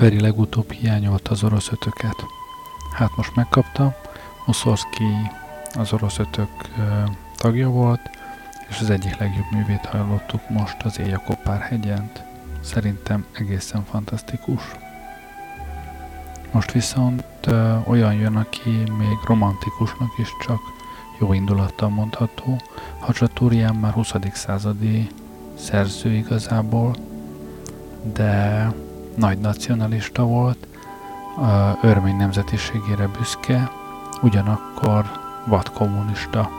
Feri legutóbb hiányolta az orosz ötöket. Hát most megkapta, Muszorszki az orosz ötök tagja volt, és az egyik legjobb művét hallottuk most az Éjakopár hegyent. Szerintem egészen fantasztikus. Most viszont ö, olyan jön, aki még romantikusnak is csak jó indulattal mondható. Hacsatúrián már 20. századi szerző igazából, de nagy nacionalista volt, örmény nemzetiségére büszke, ugyanakkor vadkommunista.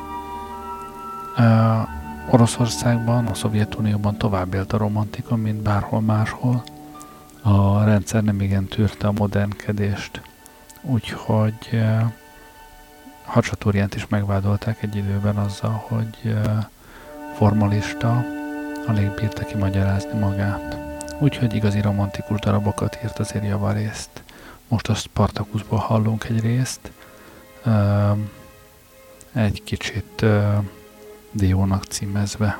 Oroszországban, a Szovjetunióban tovább élt a romantika, mint bárhol máshol. A rendszer nem igen tűrte a modernkedést, úgyhogy Hacsatúriánt is megvádolták egy időben azzal, hogy formalista, alig bírta ki magyarázni magát. Úgyhogy igazi romantikus darabokat írt azért javarészt. Most a Spartakuszból hallunk egy részt, egy kicsit Diónak címezve.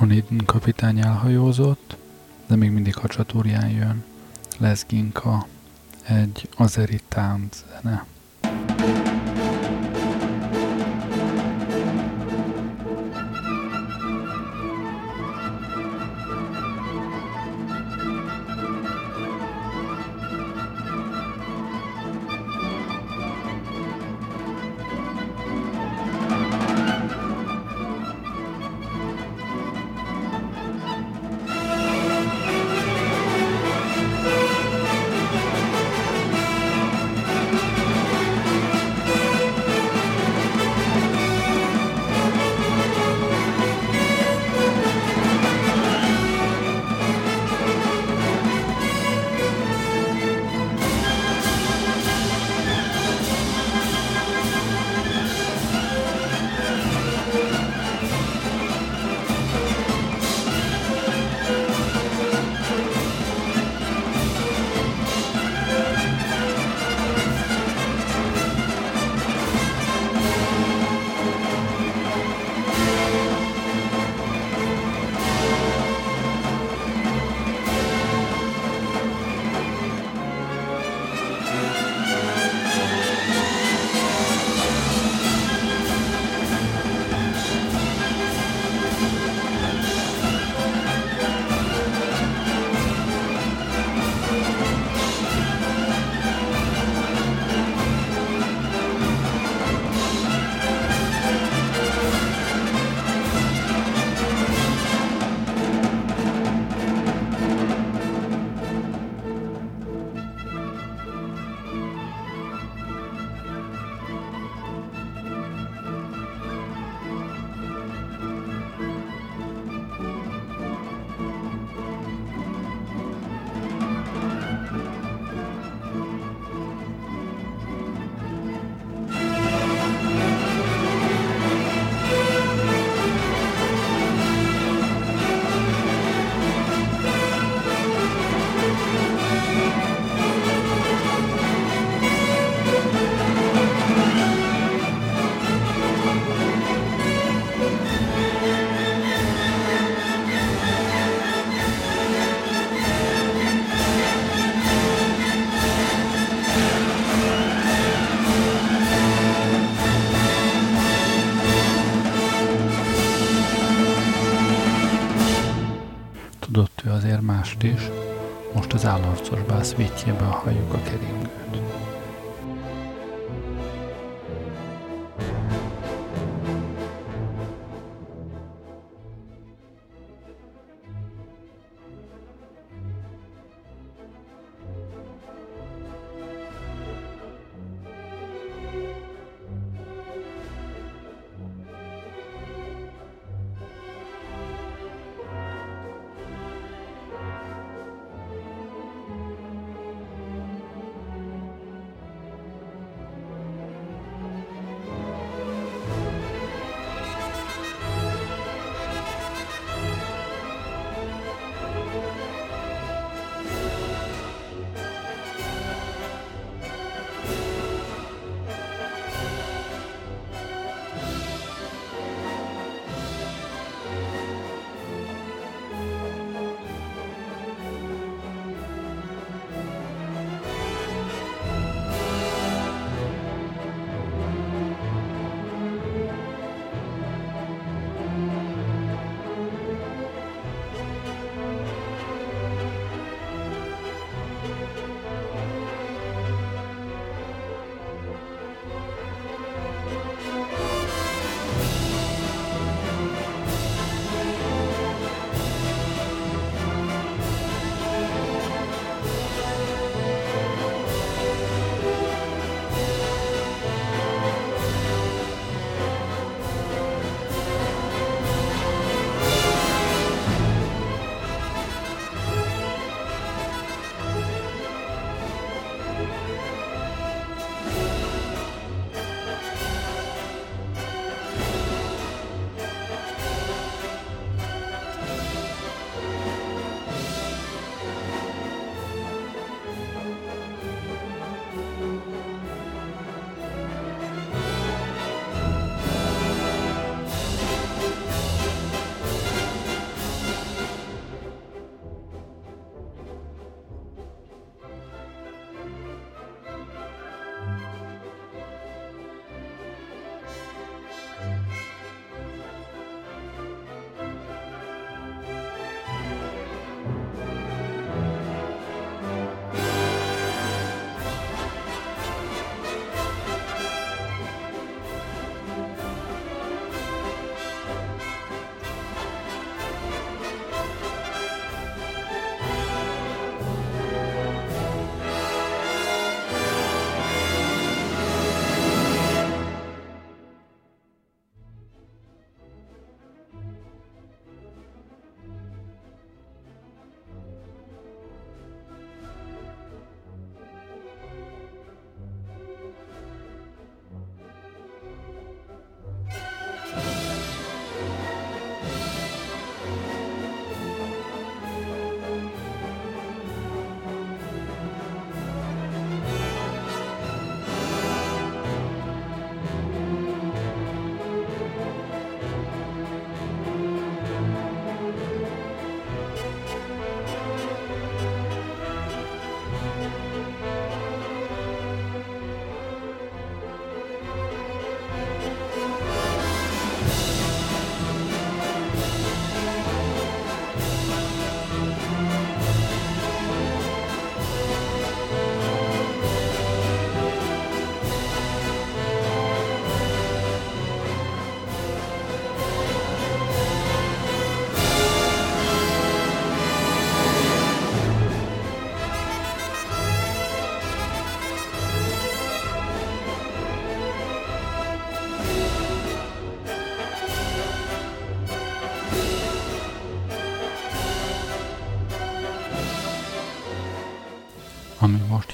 Onidin kapitány elhajózott, de még mindig hacsatúrján jön. Lezginka, egy azeri tánc az állarcos bász halljuk a keringőt. Ami most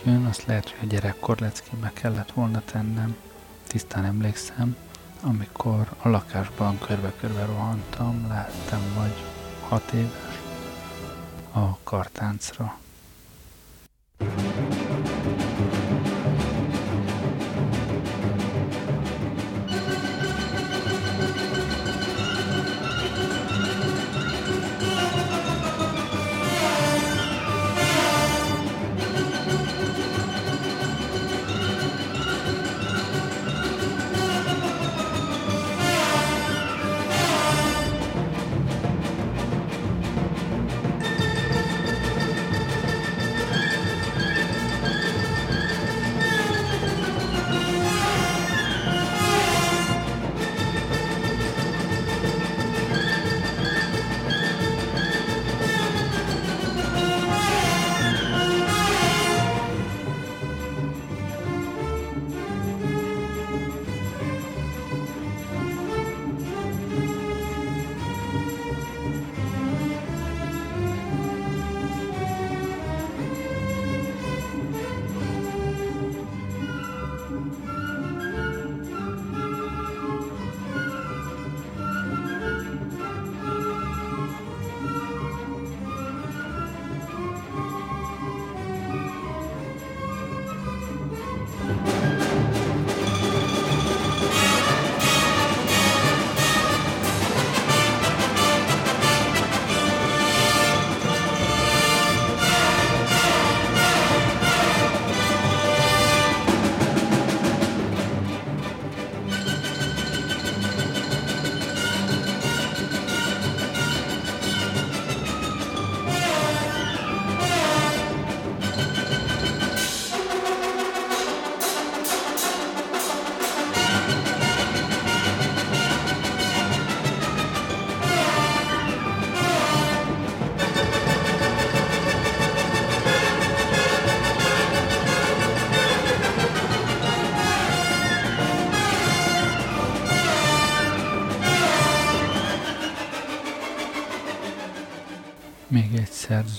jön, azt lehet, hogy a gyerekkor leckébe kellett volna tennem. Tisztán emlékszem, amikor a lakásban körbe-körbe rohantam, lehettem vagy hat éves, a kartáncra.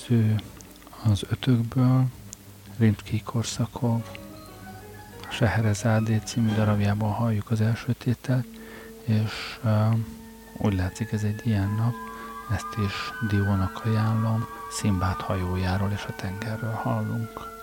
Szerző az ötökből, Rimsky Korszakov, a Seherezádé című darabjában halljuk az első tételt, és uh, úgy látszik ez egy ilyen nap, ezt is Diónak ajánlom, Szimbát hajójáról és a tengerről hallunk.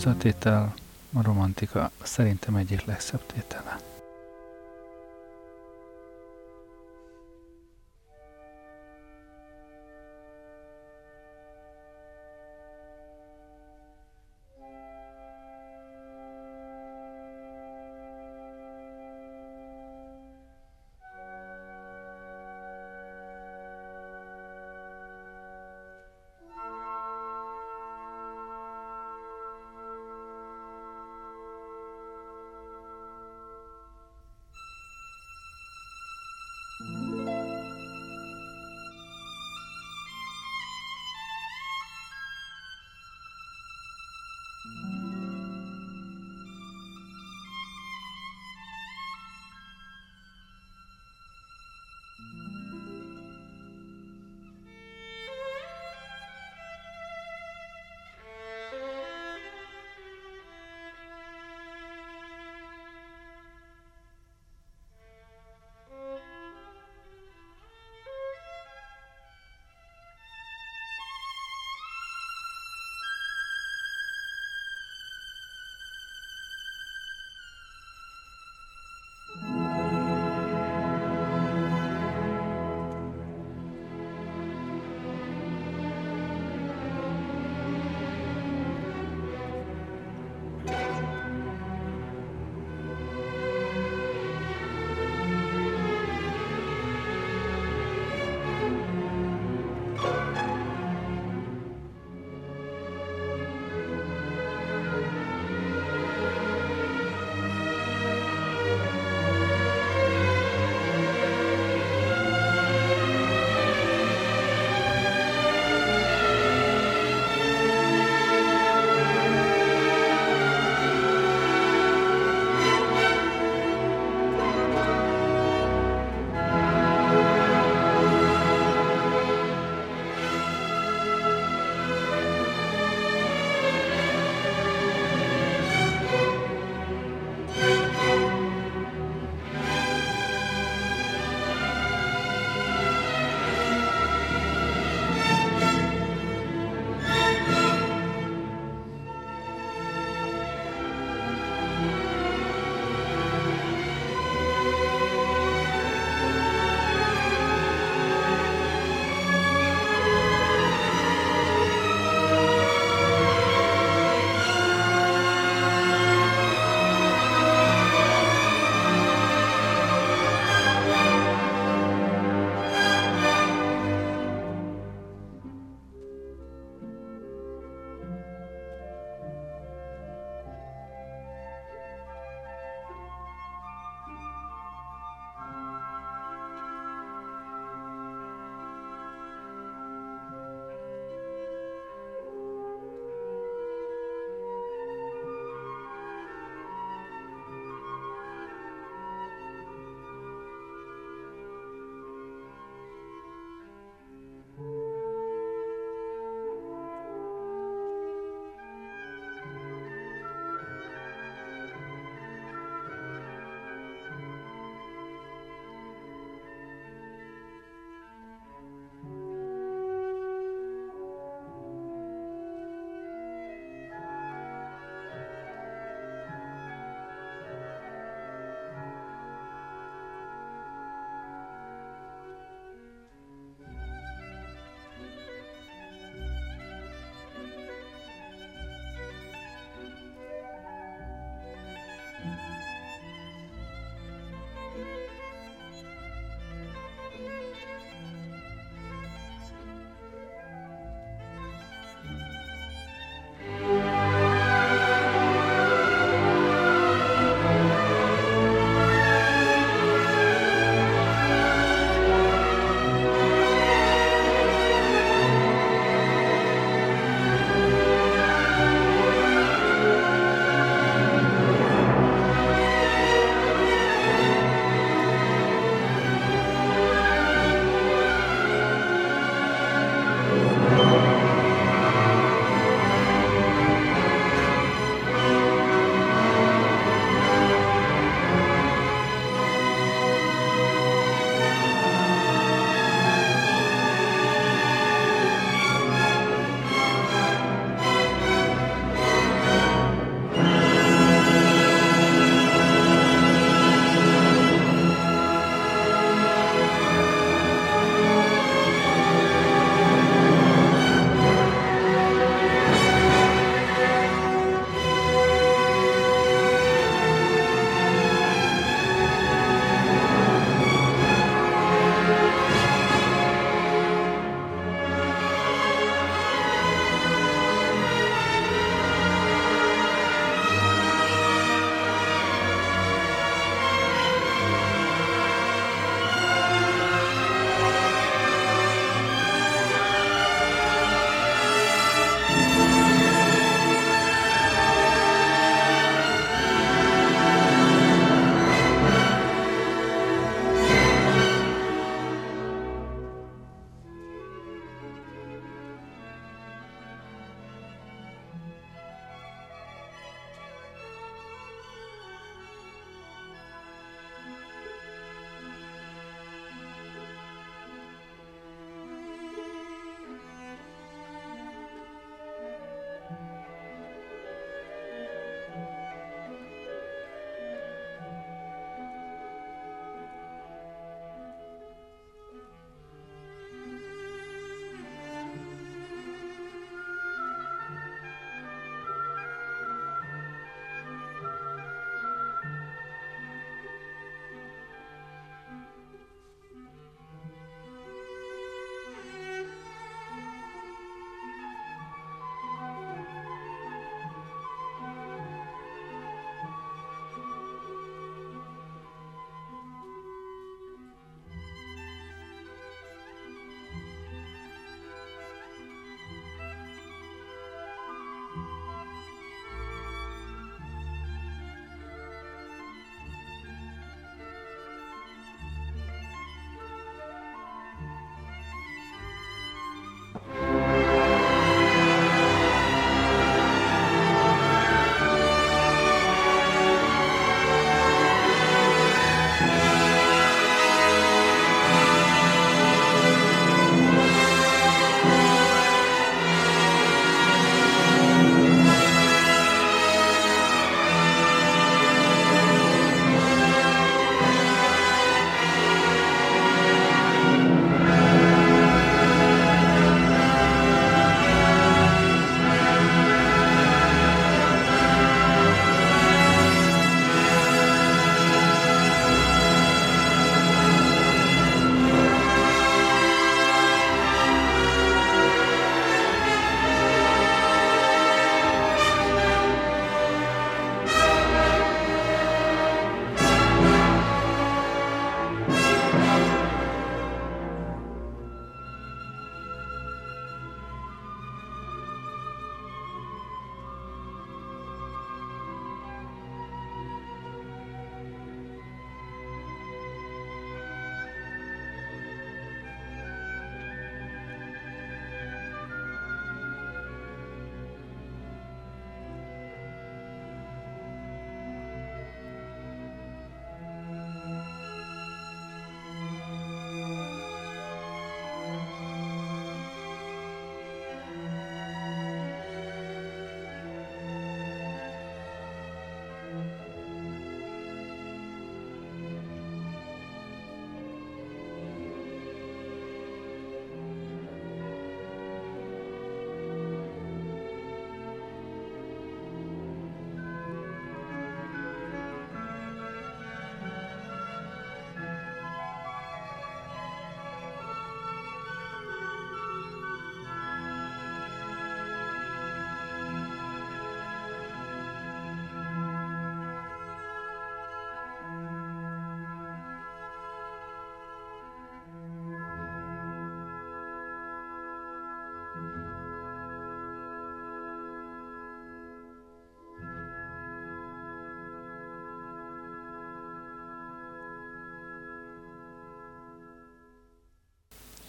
Ez a tétel, a romantika szerintem egyik legszebb tétele.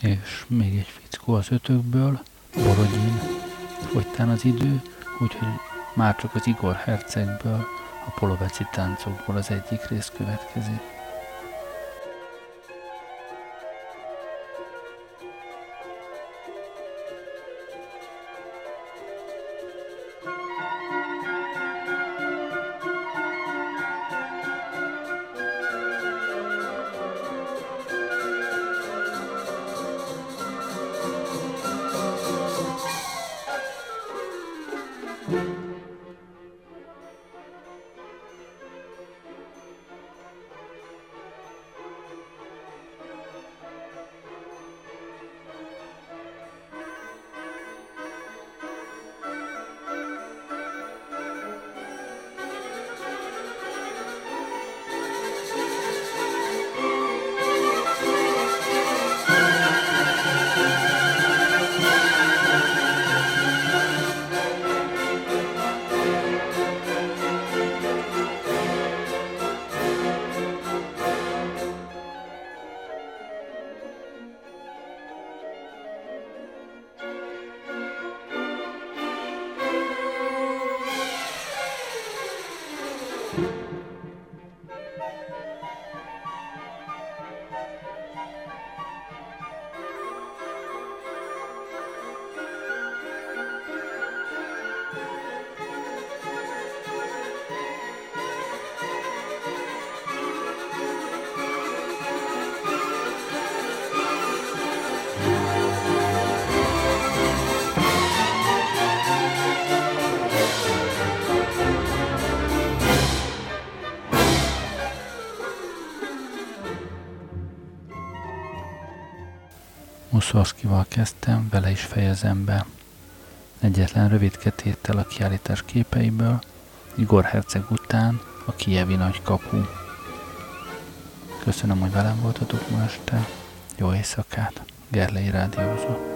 És még egy fickó az ötökből, Borodin, fogytán az idő, úgyhogy már csak az Igor hercegből, a poloveci táncokból az egyik rész következik. Kezdtem, vele is fejezem be. Egyetlen rövid téttel a kiállítás képeiből, Igor Herceg után a Kievi nagy kapu. Köszönöm, hogy velem voltatok ma este. Jó éjszakát! Gerlei Rádiózott.